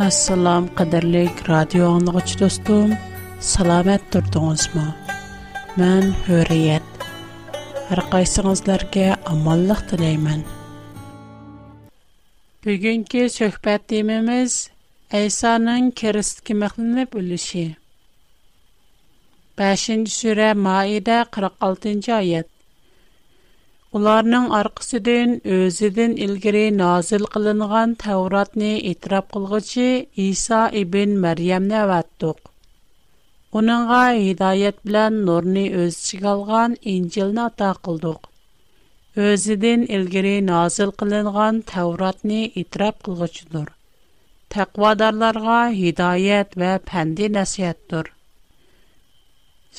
Ассалам, кадерлек радио аңлыгыч достум. Саламат турдыңызмы? Мен Хөрият. Һәр кайсыгызларгә аманлык теләйм. Бүгенге сөхбәт темамыз Әйсаның кирист кимәхлене бүлеше. 5-нче сүре Маида 46 cı аят. Уларның аргысыдан өзеген илгәре назил кылынган Тавротны итрап кылгычы Иса ибен Марьямны аваттык. Уның га һидаят белән нурны өс чик алган Инҗилны такылдық. Өзеген илгәре назил кылынган Тавротны итрап кылгычынар. Таквадарларга һидаят ва пәнди нәсиәттөр.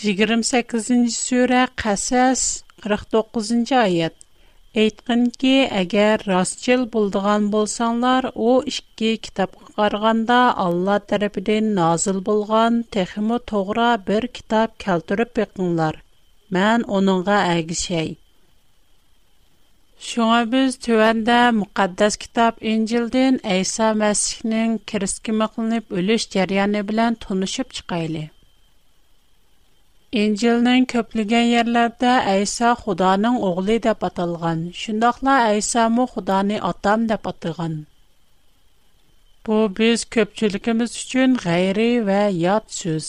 28нчы сүре Кассас 49-cı ayət. Әйтқінке, әгәр расчыл бұлдыған болсаңлар, о ішкі кітапқа қарғанда Алла тәріпіден назыл болған тәхімі тоғра бір кітап кәлтіріп бекіңлар. Мән оныңға әгішәй. Шуңа біз төвәндә мұқаддас китап Инжилден Әйса Мәсіхнің кіріскі мұқылынып өліш жәрияны білән тұнышып чықайлы. İncilning ko'pligan yerlarda Aysa Xudoning o'g'li deb atalgan. Shundoqla Aysa mu Xudoni otam deb atagan. Bu biz ko'pchiligimiz uchun g'ayri va yot so'z.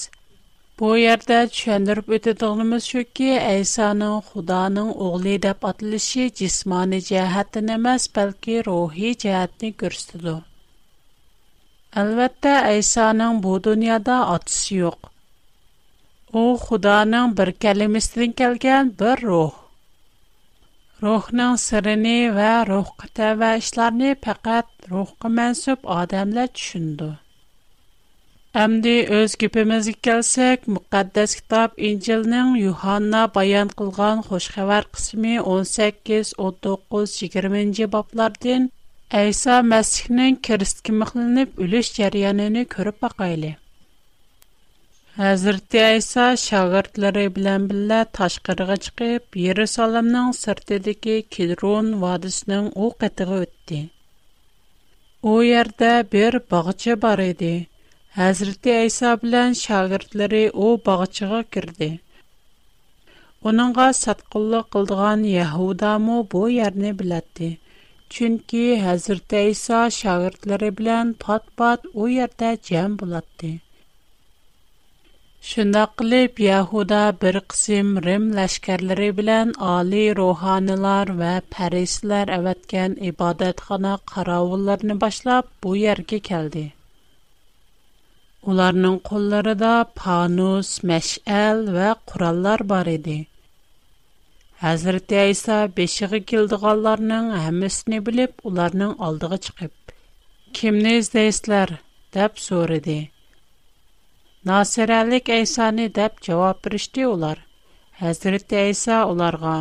Bu yerda tushuntirib o'tadiganimiz shuki, Aysaning Xudoning o'g'li deb atalishi jismoniy jihatdan emas, balki ruhiy jihatni ko'rsatadi. Albatta, Aysaning bu dunyoda otasi yo'q. u xudoning bir kalimasidan kelgan bir ruh ruhning sirini va ruhqa tava ishlarni faqat ruhqa mansub odamlar tushundi Әмді өз көпімізге келсек, мұқаддас кітап Инжилнің Юханна баян қылған қошқавар қысымы 18-19-20 баплардың Әйса masihning кірісткі мұқылынып үліш jarayonini ko'rib бақайлы. Хәзрәт Айса шагыртлары белән биллә ташкырыга чыгып, Иерусалимның сыртыдагы Кедрон вадысының у катыгы үтте. У ярдә бер багыча бар иде. Хәзрәт Айса белән шагыртлары у багычага кирде. Уныңга саткыллы кылдыган Яһуда мо бу ярны билатты. Чөнки Хәзрәт Айса шагыртлары белән пат-пат у ярдә җәм Шундай кылып Яхуда бер кысым Рим лашкарлары белән али руханилар ва парислар әвәткән ибадат ибадатхана каравылларын башлап бу яргә келде. Уларның кулларында панус, мәшәл ва кураллар бар иде. Хәзрәт Айса бешиге килдегәннәрнең һәммәсен белеп, уларның алдыга чыгып, "Кемне издәсләр?" дип сорады. Nasirəlik əysəni dəb cavab birişdi olar. Həzirətdə əysə olarqa,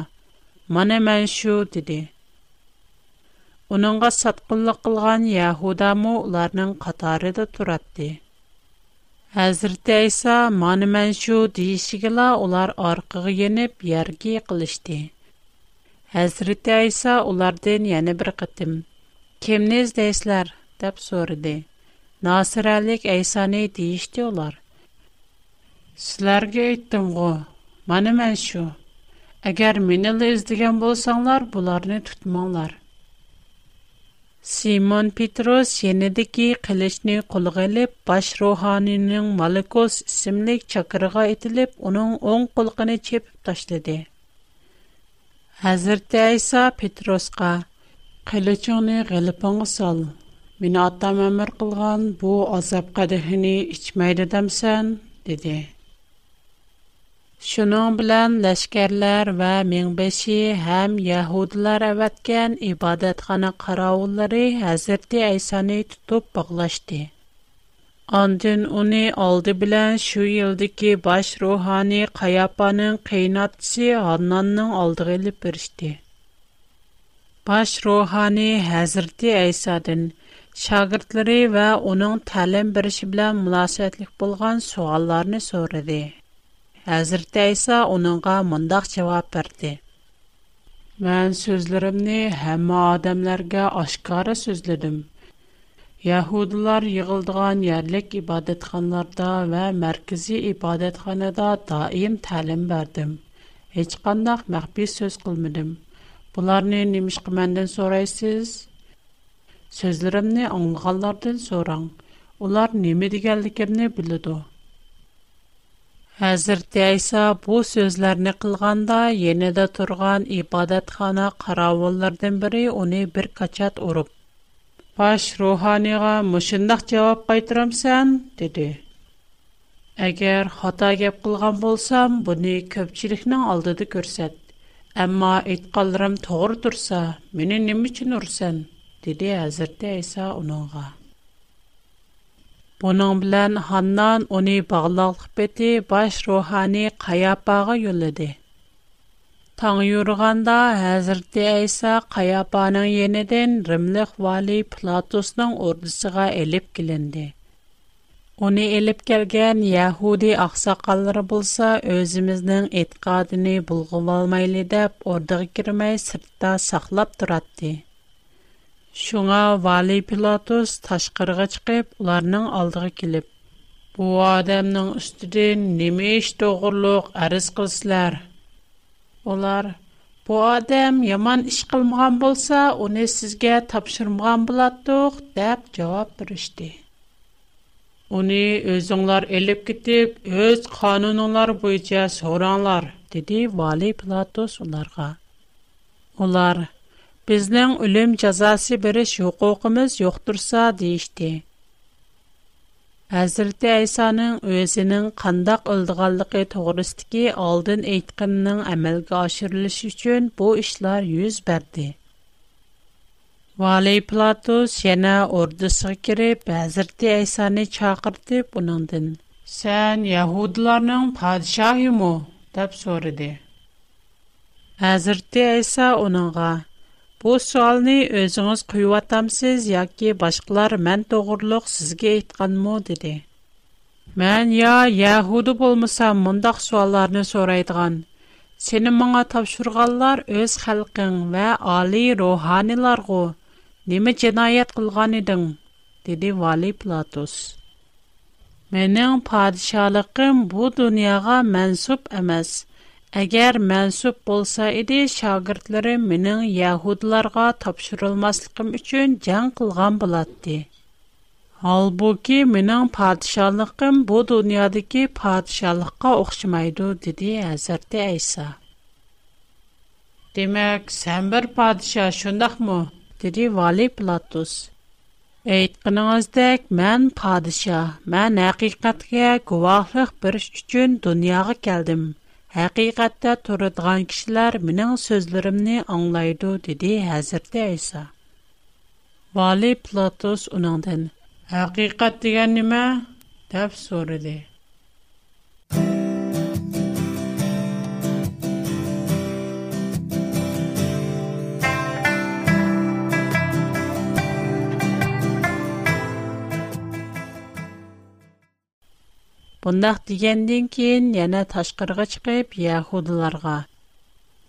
mənə mən şü, dedi. Onunqa satqınlıq qılğan Yahudamı onlarının qatarı da turatdı. Həzirətdə əysə, mənə mən şü, deyişikilə onlar arqıqı yenib yərgi qılışdı. Həzirətdə əysə, onlar din bir qıtdım. Kimniz deyislər, dəb soru, dey. Nasirəlik əysəni olar. Силарге иттым ғо, маны мэн шу. Агар мини лы издиган болсанлар, бұларни түтманлар. Симон Петрос сенедики килични кулғы лип, баш руханинин Малекос ісимлик чакырға итилип, унын оң кулғыни чепіп ташлиди. Азиртті айса Петросға, киличуни гилипан ғысал, мини атам амир қылған, бу азап қадыхыни ічмайды дамсан, диди. Шуның белән ләшкәрләр ва меңбеши һәм яһудлар әвәткән ибадатхана каравыллары хәзерте Айсаны тутып баглашты. Андын уни алды белән шу елдыки баш рухани Каяпаның кыйнатсы Аннанның алдыгы элеп биришти. Баш рухани хәзерте Айсадын шагыртлары ва уның тәлим бириши белән мөнасәбәтлек булган сугалларны сорыды. Hazır айса, onunğa mındaq җавап бирде. Мен сүзләремне һәм адәмләргә ашкора сүзледем. Яһудлар йыгылдыган ярьлек ибадатханәләрдә ва мәркәзи ибадатханәдә даим тәлим бердем. Эч кендәк мәхбир сүз кылмадым. Буларның нимышкы мендән сорасыз сүзләремне аңгыллардан сораң. Улар неме дигәнлекне белә Хәзерте Айса бу сүзләрне кылганда яныда турган ибадатхана карауыллардан бірі уни бер качат урып. "Паш руханега мошындагы җавап кайтырамсан?" диде. "Әгәр хата яп кылган булсам, буны көччелекнең алдыды күрсәт. әмма әйткәнләрем туры дурса, менән ни өчен ур сан?" диде хәзерте Иса оңа. Бұның білән Ханнан оны бағылалық беті баш рухани қаяпаға юліді. Таң юрғанда әзірді Әйса қаяпаның еніден Римлік вали Платусның ордысыға әліп келінді. Оны әліп келген Яхуди ақсақалары болса, өзіміздің етқадыны бұлғып алмайлы деп, ордығы кірмей сыртта сақлап тұратты. Шуңа Вали Пилатус ташқырға чықип, уларының алдығы килип. Бу адамның үстіден неме іш доғырлық арыс қылсылар. Олар, Бу адам яман іш қылмған болса, уни сізге тапшырмған боладдух, деп, жауап бір ішди. Уни өзіңлар еліп китиб, өз қанунулар бойча соғранлар, деди Вали Пилатус уларға. Олар, Bizning o'lim jazosi berish huquqimiz yo'qtursa deyishdi. Hazreti Aysoning o'zining qandoq o'ldiganligi to'g'risidagi oldin aytqanining amalga oshirilishi uchun bu ishlar yuz berdi. Vali Platus yana ordusiga kirib, Hazreti Aysoni chaqirtib, uningdan "Sen Yahudlarning podshohimi?" deb so'radi. Hazreti Aysa uningga «Бу суални өзіңіз күйватамсиз, яки башқылар мән доғырлық сізге ийткан му?» диди. «Мән я, яхуду болмасам, мұндах суаларны сорайдған. Сені маңа тапшурғалар өз халқын вә али руханиларғу неме джинаят қылған идің?» диди Вали Платус. «Менің падишалықым бұ дунияға мэнсуп амаз». Әгәр мәнсуб булса иде, шагирдләре минең яһудларга тапшырылмаслыгым өчен җан кылган булатты. Halbuki минең падишалыгым бу дөньядагы падишалыкка охшамайды, диде Хәзрәт Әйса. Демәк, сән бер падиша шундакмы? диде Вали Платус. Әйткәнегездәк, мен падиша, мен хакыйкатькә гувахлык бериш өчен дөньяга келдим. Həqiqətdə turudğan kişilər mənim sözlərimi anlaydı, dedi Həzrət İsa. Vali Platos onundan. Həqiqət deyən nə? deyə Бондах дигенден кейн яна ташкарга чыгайб яхудыларга.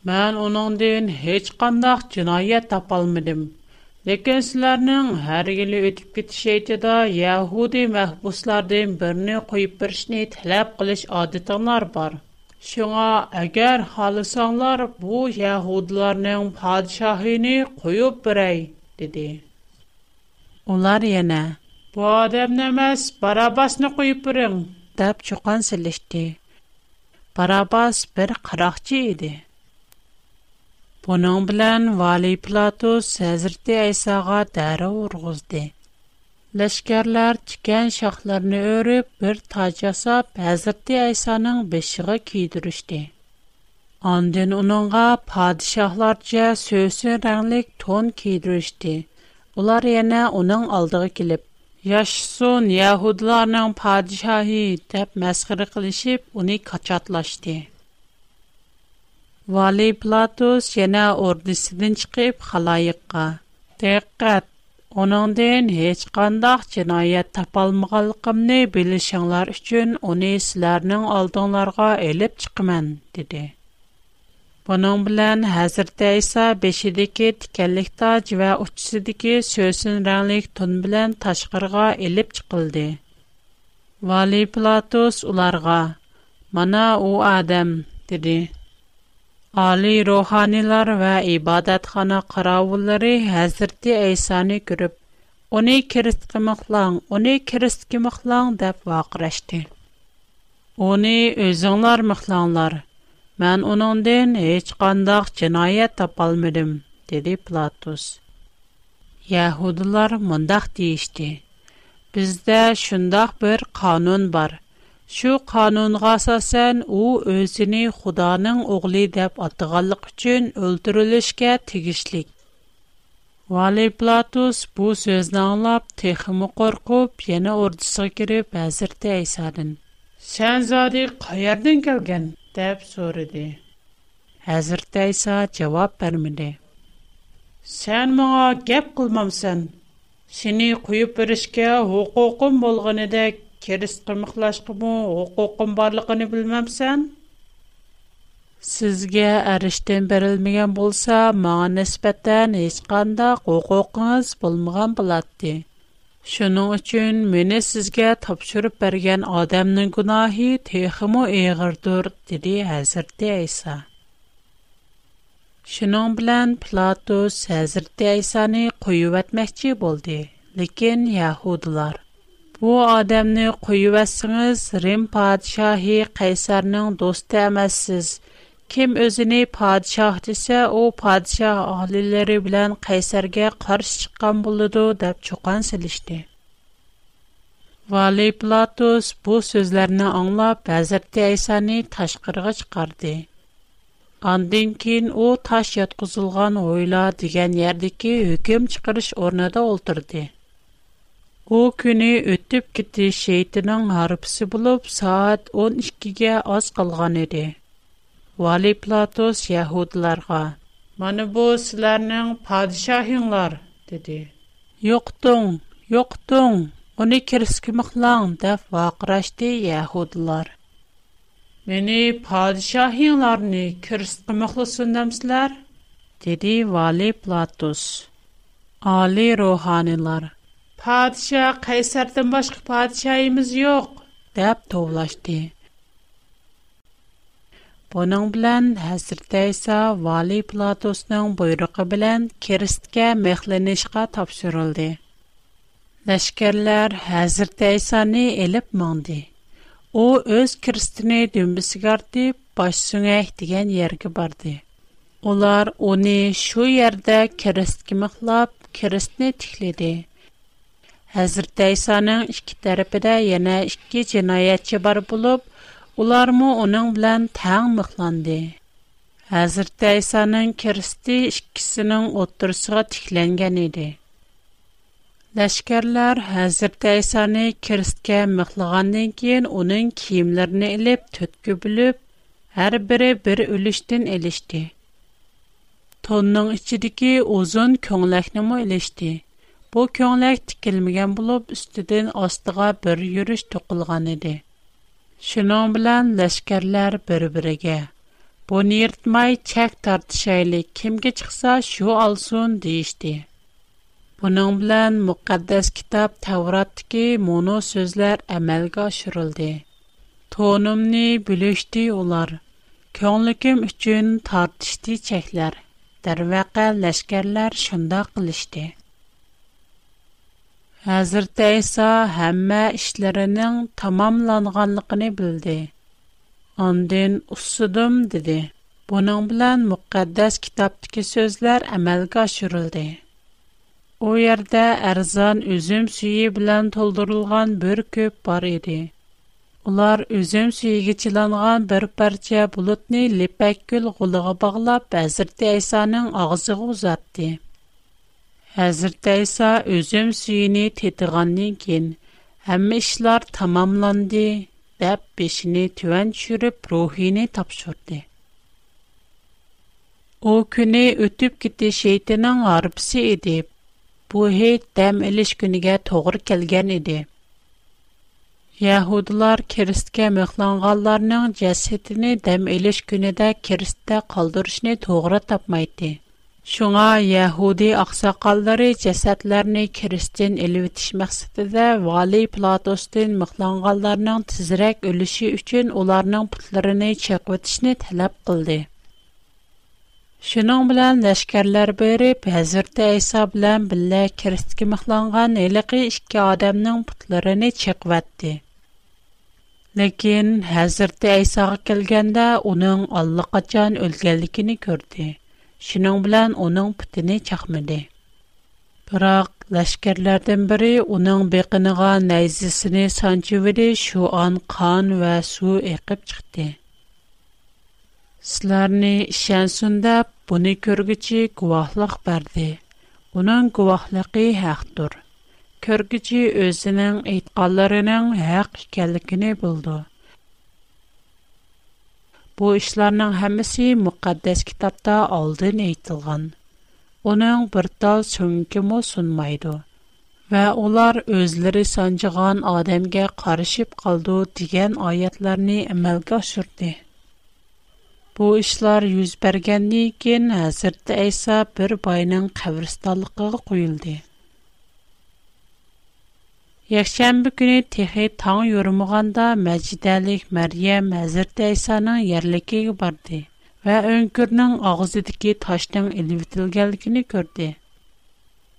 Мен онон дейн хич қандах джинайят тапалмидим. Лекен сыларның хар елі өтпит шейтада яхуди махбусларден бірні қойып біршни талап қылыш адытанлар бар. Шыңа, агер халысанлар, бұ яхудыларның падшахини қойып бірай, диди. Онлар яна, «Бу адам немаз барабасны қойып бірин», тап чуған силишти. Барабас бір қырахчи іди. Бонон білен Валий Платус Сазирти Айсаға дәрі урғызди. Лешкерлер чикен шахларни орып бір таджаса Базирти Айсанын бешіғы кейдүрүшди. Андын унуңа падишахларча сөйсін рәңлик тон кейдүрүшди. Улар ене унуң алдығы килип Яшсун яһудларның падишаһи деп мәсхире кылышып, уни качатлашты. Вали Платос яна ордысыдан чыгып халайыкка. Дәккәт, оныңдан һеч кандай җинаят тапалмаганлыгымны белешеңләр өчен уни сезләрнең алдынларга элеп чыкмын, диде. Bunun bilan Hazreti İsa beşidiki tikenlik tac ve uçsidiki söğsün rənglik tun bilan taşqırğa elip çıqıldı. Vali Platus ularga, mana o adam, dedi. Ali ruhanilar ve ibadatxana qaravulları Hazreti İsa'ni görüp, Оны киріст қымықлаң, оны киріст қымықлаң деп вақырашты. Оны өзіңлар мұқлаңлар, Мен оның ден еч қандақ чинайет тапалмедім, деді Платус. Яхудылар мұндақ дейшті. Бізді шындақ бір қанун бар. Шу қанунға сасен, о өзіні Худаның оғли деп атығалық үчін өлтірілішке тігішлік. Вали Платус бу сөзін аңлап, текімі қорқып, ені ордысы керіп әзірті әйсадын. Сән зады қайардың келген? Деп сөреде хәзер тә исә җавап бирмиле Сән моңа гәп кулмамсын сине куып үрүшке хукукым булганы дә керис кымыклашкым, хукукым барлыгыны белмәмсән Сезгә әриштән бирелмәгән булса, миңа нисбәттән һичкөн дә хукукыгыз булмаган булат Шуның өчен мине сезгә тапшырып берген адамның гунахи техимо эгырдыр, диде хәзер Тейса. Шуның белән Плато хәзер Тейсаны куып әтмәкче булды, ләкин яһудлар Бу адамны куып әссәңез, Рим патшаһи Кайсарның досты Kim özünü padişah desa, o padişah ohlilari bilan Qaysarga qarşı chiqqan bo'ladi deb cho'qon silishdi. Vali Platus bu so'zlarni anglab, Hazrat Aysani tashqariga chiqardi. Ondan keyin u tosh yotqizilgan o'yla degan yerdagi hukm chiqarish ornada oltırdı. O kuni o'tib gitti şeytinin harpisi bo'lib, saat 12 ga az qolgan edi. Vali Platos Yahudlarga, ''Mana bu sizlərinin padişahınlar'' dedi. ''Yoxdun, yoxdun, onu kirskimıqlan'' dəf vaqıraşdı Yahudlar. ''Məni padişahınlarını kirskimıqlısın dəmsilər?'' dedi Vali Platos. Ali ruhanilar, ''Padişah Qaysardan başqa padişahımız yox'' dəb tovlaşdı. Бұның білән, әсірті әйса, Вали Платосның бұйрықы білән, керістке мәхленешқа тапшырылды. Нәшкерлер әзірті әйсаны еліп маңды. О, өз керістіне дүмбісі қарды, баш сүңәк ергі барды. Олар оны шу ерді керістке мұқлап, керістіне тіхледі. Әзірті әйсаның үшкі тәріпі де ене үшкі бар болып, ularmı onun bilan tang miqlandı. Hazreti İsa'nın kirsti ikkisinin o'ttirisiga tiklangan edi. Ләшкәрләр Хәзрәт Исаны кирсткә мыхлагандан кин уның киемләрен элеп төткү бүлеп, һәр бире бер үлештен элешти. Тонның içидәге озын көңләкне мо элешти. Бу көңләк тикилмәгән булып, үстидән астыга бер йөреш тукылган иде. Şunun bilan лашкарлар bir-biriga buni yirtmay chak tortishaylik kimga chiqsa шу olsin deyishdi buning bilan muqaddas kitob tavrotdagi моно so'zlar amalga oshirildi to'nimni bilishdi улар. ko'nglim uchun tortishdi chaklar darvaqa лашкарлар shundoq qilishdi Әзірт әйса әммә işlərinin tamamlanғанлықыны білді. Әндің ұссыдым, деді. Бұның білән мүкәддәс китаптікі сөзлер әмәлгі ашырылды. О ярда әрзан өзім сүйі білән толдырылған бір көп бар еді. Олар өзім сүйігі тіланған бір партия бұлытны лепәккіл ғылығы бағылап әзірт әйсаның ағызығы ұзатты. Хәзрәт Айса үзем сүйенә тетигәннән кин, һәм эшләр тәмамланды, дип бешенә төвән чүреп, рухинә тапшырды. O күне өтүп китте шейтаның арыпсы иде. Бу һәй дәм элеш күнегә тогыр келгән иде. Яһудлар Кирсткә мәхланганларның җәсәтене дәм элеш күнедә Кирстә калдырышны тогыра тапмайды. Шуңа яһуди аксакаллары җәсәтләрне Кристин элевитиш мәхсәтендә Вали Платостин мәхланганларның тизрәк өлеше өчен уларның путларын чакытышны таләп кылды. Шуның белән нәшкәрләр берип, Хәзрәт Айса белән биллә Кристик мәхланган элеге ике адамның путларын чакытты. Ләкин Хәзрәт Айсага килгәндә, уның аллы качан өлгәнлекене күрде. Шинон билан унинг путини чахмади. Бирок лашкарлардан бири унинг беқинига найзисини санчивди, шу он ва су эқиб чиқди. Силарни ишансун деб буни кўргичи гувоҳлик Уның Унинг гувоҳлиги ҳақдир. Кўргичи ўзининг айтқанларининг ҳақ эканлигини Bu işlərinin hamısı müqəddəs kitabda aldın aytılğan. Onun bir dal sönkümü sunmaydı və onlar özləri sancığan adamğa qarışıb qaldı degan ayətlərini əməlgə aşırdı. Bu işlər yüz bərgəndən keyin Hazret İsa bir bayının qəbristonluğuna qoyuldu. Яхшәм бүген Тэхэ таң йорумғанда мәҗидәлык Мәрйәм хәзрәтәйсаның ярлыгы күрде. Вә өнкүрнең агызы дике ташның илмителганлыгын күрде.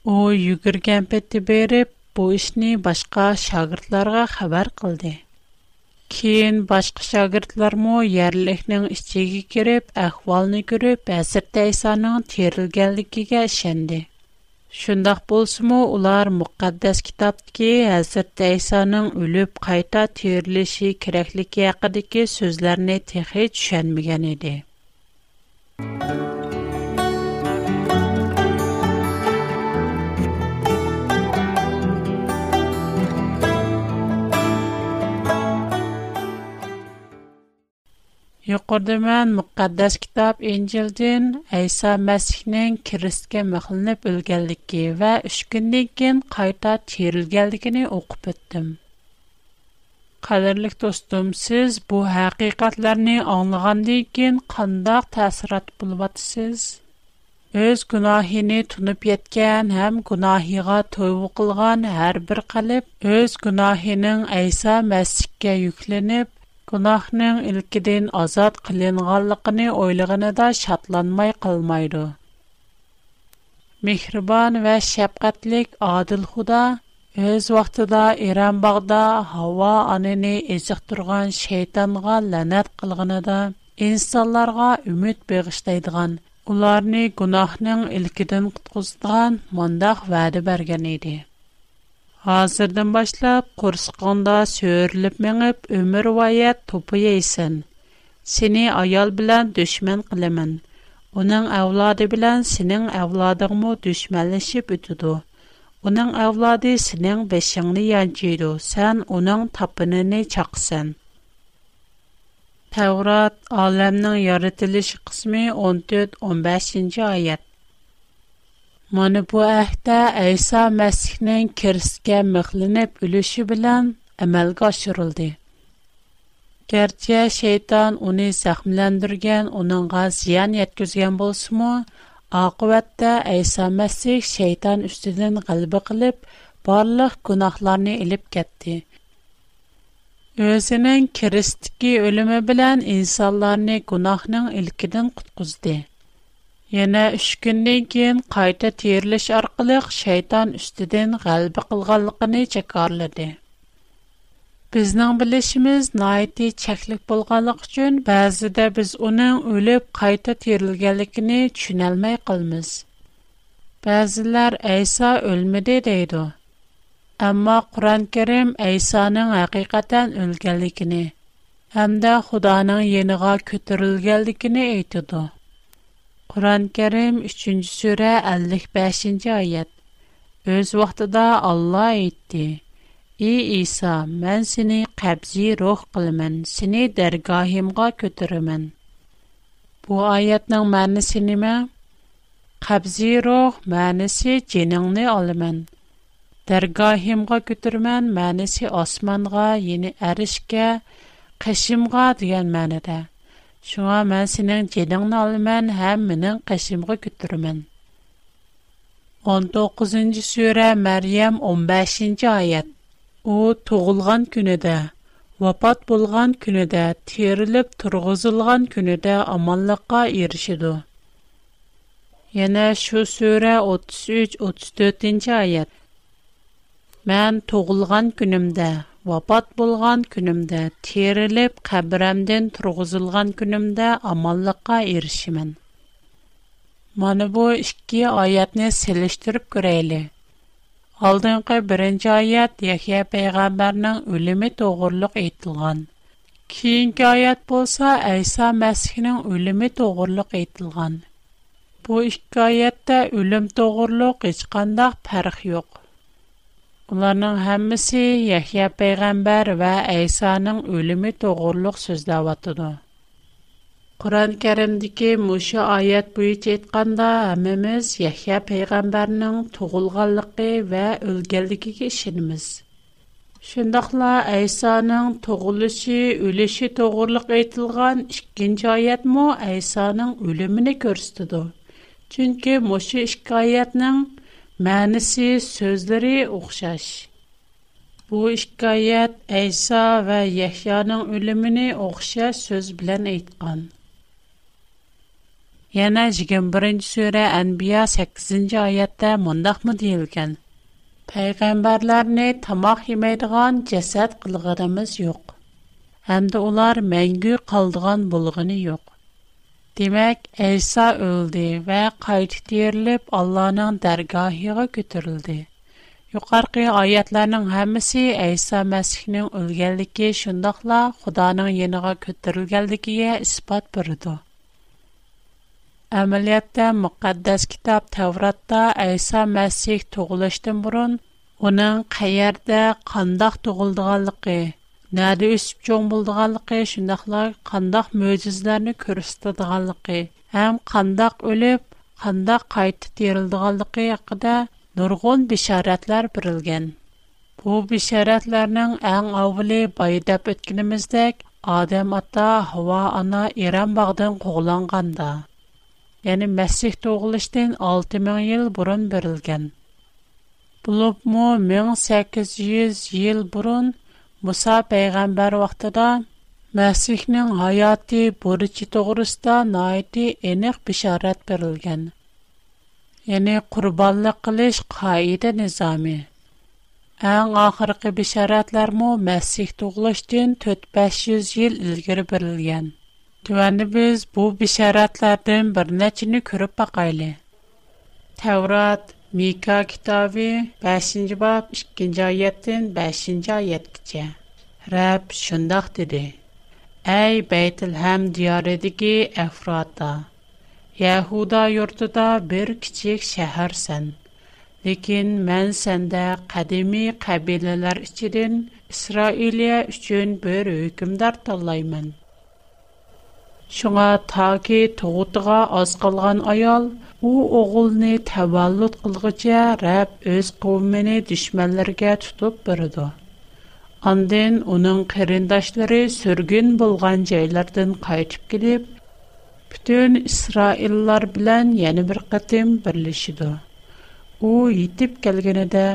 У югыркан бетте бере бу эшне башка шәгирдларга хабар кылды. Кен башка шәгирдлар мо ярлыкның исеге киреп, әхвалны күреп, хәзрәтәйсаның терелгәнлыгыга Шондак булсымы улар муккаддас китабтә ки Иса тәйһаның үлеп кайта төрлеше кирәклеге хакыдагы сүзләрен тәхе чүşenмәгән иде. Yuqorda men müqəddəs kitab İncildin İsa Məsihinin Kiristə məxlinib ölgənliyi və 3 gündən keyin qayta tirilgənligini oqib o'tdim. Qadirlik dostum, siz bu haqiqatlarni anglagandan keyin qandaq təsirat bulvatısınız? Öz günahini tunub yetkən, həm günahiga toyvu qılğan hər bir qalb öz günahinin Əysa Məsihə yüklənib gunohning ilkidin ozod qilinganligini o'ylaganida shodlanmay qolmaydi mehribon va shafqatlik odil xudo o'z vaqtida eronbog'da havo onani eziq turgan shaytonga la'nat qilganida insonlarga umid beg'ishlaydigan ularni gunohning ilkidan qutqizdigan mondoq va'da bergan Hazırdan başlap, qursqonda sörülip meñep, ömür wayat tup eysen. Seni ayal bilan düşman qılaman. Oning avladi bilan sining avladıñ mo düşmanləşip ötüdü. Oning avladi sining beşengniñ yañjıro, sen oning tapınıne çaqsən. Täwrât, âlemneñ yaratılış qismi 14-15-nji ayet. من бу احتا Айса مسیح نین کرست که مخلنه بلوشی بلن امالگا شرولدی. уни شیطان اونی سخملندرگن اونان غا زیان Айса بولسمو آقوات دا ایسا مسیح شیطان اشتدن غلب قلب بارلخ گناخلارنی الیب کتی. اوزنن کرست که Yana 3 kundan keyin qayta terilish orqali shayton ustidan g'alba qilganligini jakorladi. Bizning bilishimiz noiti cheklik bo'lganligi uchun ba'zida biz uning o'lib qayta terilganligini tushunalmay qolamiz. Ba'zilar Aysa o'lmadi deydi. Ammo Qur'on-Karim Aysaning haqiqatan o'lganligini hamda Xudoning yeniga ko'tarilganligini aytadi. Qur'on Kərim 3-cü surə 55-ci ayət. Öz vaxtında Allah etdi. Ey İsa, mən səni qəbzi ruh qılımən, səni dərgahimğa götürəmən. Bu ayətin mənası nə? Qəbzi ruh mənası ciningni alımən. Dərgahimğa götürmən mənası osmanğa, yəni ərişkə, qəşimğa deyilən mənadır. Чырам мен синең җыдыңны алым һәм минең кышымга күтәрмен. 19нче сүре Мәрйәм 15нче аят. У тугылган көн иде, вапат булган көн иде, терелеп тургызылган көн иде, аманлыкка эрешиде. Яңа шү сүре 33 34нче аят. Мен тугылган Вапат булған күнімді, тирилип, кабирамдин тұрғызылған күнімді амаллыка иришимен. Маны бу ішки аятны силиштырып күрейли. Алдынғы бірінч аят дихия пейгамбарның үліми доғурлык итилған. Киінгі аят болса, айса мәсхінің үліми доғурлык итилған. Бу ішки аятта үлім доғурлык ічқандах парых йоқ. Onlarning hammasi Yahya payg'ambar va Aysoning o'limi to'g'riliq so'zlayotdi. Qur'on Karimdagi mushu oyat bo'yicha aytganda, hammamiz Yahya payg'ambarning tug'ilganligi va o'lganligiga ishonamiz. Shundoqla Aysoning tug'ilishi, o'lishi to'g'riliq aytilgan 2-chi oyatmo Aysoning o'limini ko'rsatadi. Chunki mushu ikki Mənisi, sözləri oxşar. Bu hekayət İsa və Yəhyanın ölümünü oxşar söz bilan aytqan. Yana 21-ci surə Ənbiya 8-ci ayətdə mındaqmı deyilgən? Peyğəmbərlərini tamaq yeməydiğan cəsəd qılğırımız yox. Həm də ular məngü qaldığan bulğunu yox. دیمه ایسا اول دی و قایت دیر لب الله نان درگاهی را کتر دی. یوقارق عیات لان همه سی ایسا مسیح نم اول گل دیکی شندخلا خدا نان ینگا کتر گل دیکیه Нады өсеп чон булдыганлыкы, шул 낙лар қандақ мөҗизләрен күрсәтдеганлыгы, һәм қандақ өлеп, қанда кайтып терелдеганлыгы якидә дөргөн бишаратлар бирелгән. Бу бишаратларның иң аввали байда беткәнемиздәк Адам ата һуа аңа Иран багын кугланганда, яни Мәсих тугылыштын 6000 ел бурын бирелгән. 1800 Musa peyğəmbər vaxtında Məsihnin həyatı borcu toğrusda naiti eniq bişarət verilgan. Yəni qurbanlıq qilish qaida nizami. Ən axırqı bişarətlərmü Məsih doğuluşdan 4-500 il ilgiri verilgan. Tüvəndi biz bu bişarətlərdən bir neçini görüb baxaylı. Təvrat Мика китаби 5-нче бап 2-нче аяттан 5-нче аяткәчә. Рәб шундый диде: "Әй Бәйтелхәм диярыдагы Афрата, Яхуда йортыда бер кичек шәһәрсән. Ләкин мен сәндә қадеми кабилләр ичеден Исраилия өчен бер хөкемдар таллаймын." Шуңа таки туутыга аз аял У огылны таваллут кылгыча Рәб үз кыумыны düşмәндәркә тутып биридо. Андан униң кәрендәшләре сөргән булган яйлардан кайтып килеп, бүтән исраиллилар белән, ягъни бер хытем берлишидо. У йەتیп калгәне дә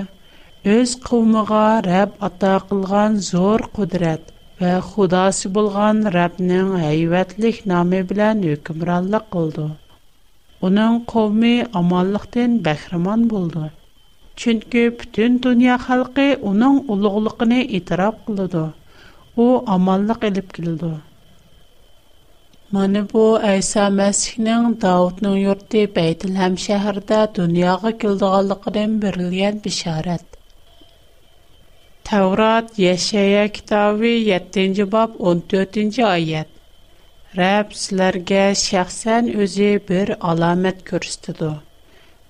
үз кыумыга Рәб ата кылган зур кудрат һәм Худосы булган Рәбнең һәйвәтлек исеме белән hükumranлык булды. Уның قومы аманлыктан баһриман булды. Чөнки бүтән дөнья халкы уның улуглыгына иттираф кылды. У аманлык алып келді. Мен бу әйса мәсиһнең Даудуң йорты Бейтлеһәм шәһәрдә дөньяга килдегенне бириләт бишарат. Таврот яшәя китавы 7нҗи бап 14нҗи аят Рәб сіләргә шәхсән өзі бір аламет көрістіду.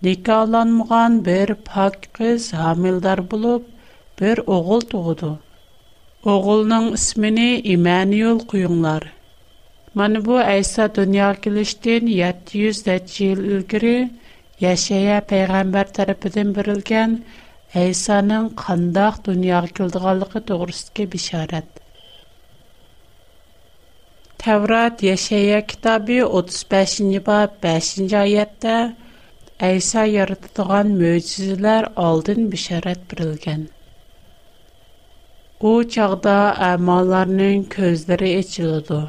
Никаланмыған бір пак кыз хамилдар болып, бір оғыл туғыду. Оғылның ісміні имәні ел құйыңлар. Мәні бұ Айса дүния келіштен 700 дәтчі ел үлгірі, Яшая пәйғамбар тәріпідің бірілген Айсаның қандақ дүния келдіғалықы тұғырыстығы бішарады. Təvrat Yaşaya kitabı 35-ci bab 5-ci ayədə İsa yaradılan möcüzələr aldın bişarət birilgan. O çağda əmalarının gözləri açıldı.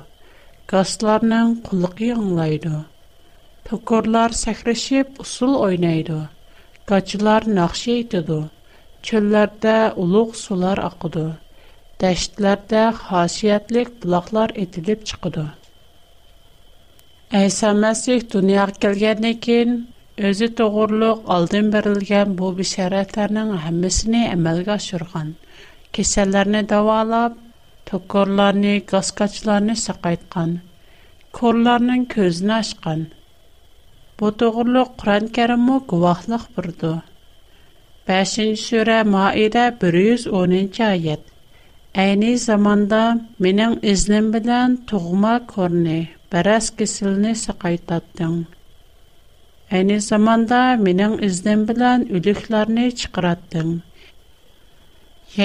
Qaslarının qulluğu yanlaydı. Tokorlar səhrəşib usul oynaydı. Qaçılar naxşı etdi. Çöllərdə uluq sular aqıdı. dəştlərdə xasiyyətlik bulaqlar etilib çıxıdı. Əysa Məsih dünyaya gəlgəndən kin, özü doğurluq aldın verilgən bu bişərətlərinin hamısını əmələ gətirgan. Kesəllərini davalab, tokorlarını, qasqaçlarını saqaytqan, korlarının gözünü açqan. Bu doğurluq Quran-Kərimə guvahlıq burdu. 5-ci surə Maide 110-cu ayət. Әйні заманда менің үзінім білін тұғыма көріне, бәрәс кесіліне сақайтаттың. Әйні заманда менің үзінім білін үліклеріне чықыраттың.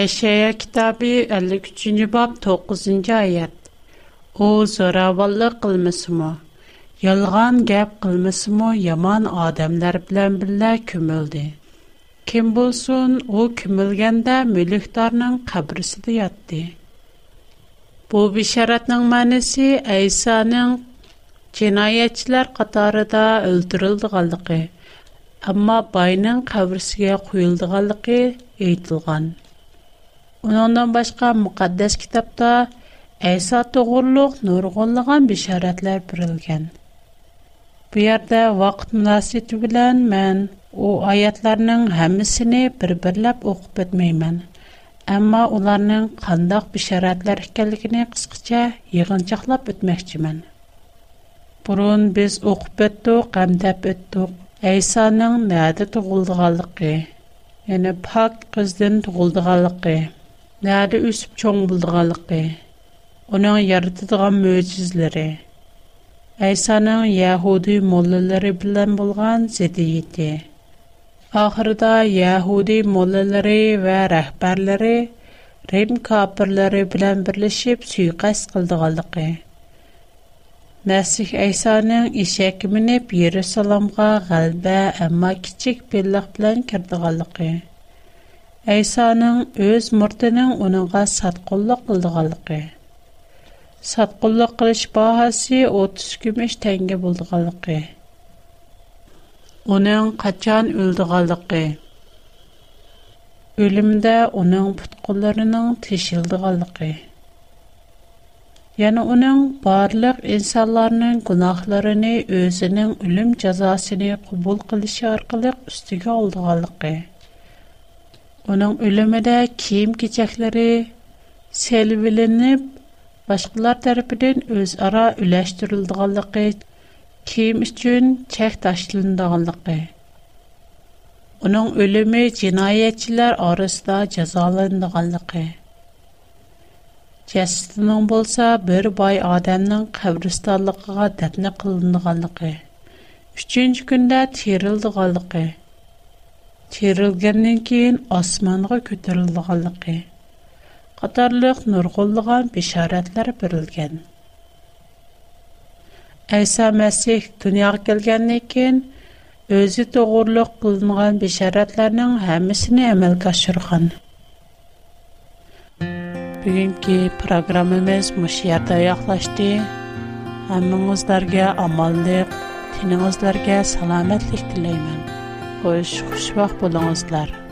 Ешея китаби 53-ні бап 9-ні айет. О, зоравалы қылмысы мұ? Ялған кәп қылмысы Яман адамлар білін білі көмілді. Кем болсун, о кимилгәндә мөлектарның кабрысыда ятты. Бу бишаратның мәнисе Айсаның җинаятьчылар катарында өлтүрелдегәнлеге, әмма байның кабрысыгә куелдыганлыгы әйтелгән. Уныңдан башка мөхәддәс китапта Айса тугырлык нургынлыгын бишаратлар бирелгән. Бу ярда вакыт мөнәсәбәте белән мен او аятларның لرنن همه سی نه بربرلاب اخبت میمن. اما اولانن خنداق بشارت لرکلیک نقصه یعنی چخلاب بد مختمن. پرون بس اخبت تو قم دبت تو عیسانن نهاد تو غلط غلقي. یعنی پاک قصدن تو غلط غلقي. نهاد یوسف چون Ахырда яһуди моллалары ва рәхбәрләре Рим капырлары белән берләшеп суйкас кылдыганлыгы. Мәсих Айсаның ишәк минеп Иерусалимга гәлбә, әмма кичек биллек белән кирдыганлыгы. Айсаның үз мортының уныңга сатқынлык кылдыганлыгы. Сатқынлык кылыш баһасы 30 күмеш тәңге булдыганлыгы. Уның қатчан үлдіғалдығы, үлімді уның пудқуларының тишилдығалдығы. Яны уның барлык инсаларының кунахларыни өзінің үлім джазасыни кубул қылишар қылық үстігі олдығалдығы. Уның үліміде ким кичеклари селбілініп, башқылар тарапидың өз ара үләштүрілдіғалдығы, kim чек ташлында гонлыгы. Уның өлеме җинаятчылар арасында язалындыганлыгы. Чәстэннән булса, бер бай адамның хәврәстанлыгыга тәтне кылындыганлыгы. 3нче көндә терилдыганлыгы. Терилгәндән киен османлыгы көтәрелдеганлыгы. Қатарлык бишаратлар Әйса Мәсих дөньяға келгәннән кин өзі тоғырлық қылынған бешаратларның һәммәсен әмәлгә ашырган. Бүгенге программабыз мышы ярда яклашты. Һәммәңезләргә аманлык, тиңезләргә саламәтлек теләймен. Хош, хуш вакыт булыңызлар.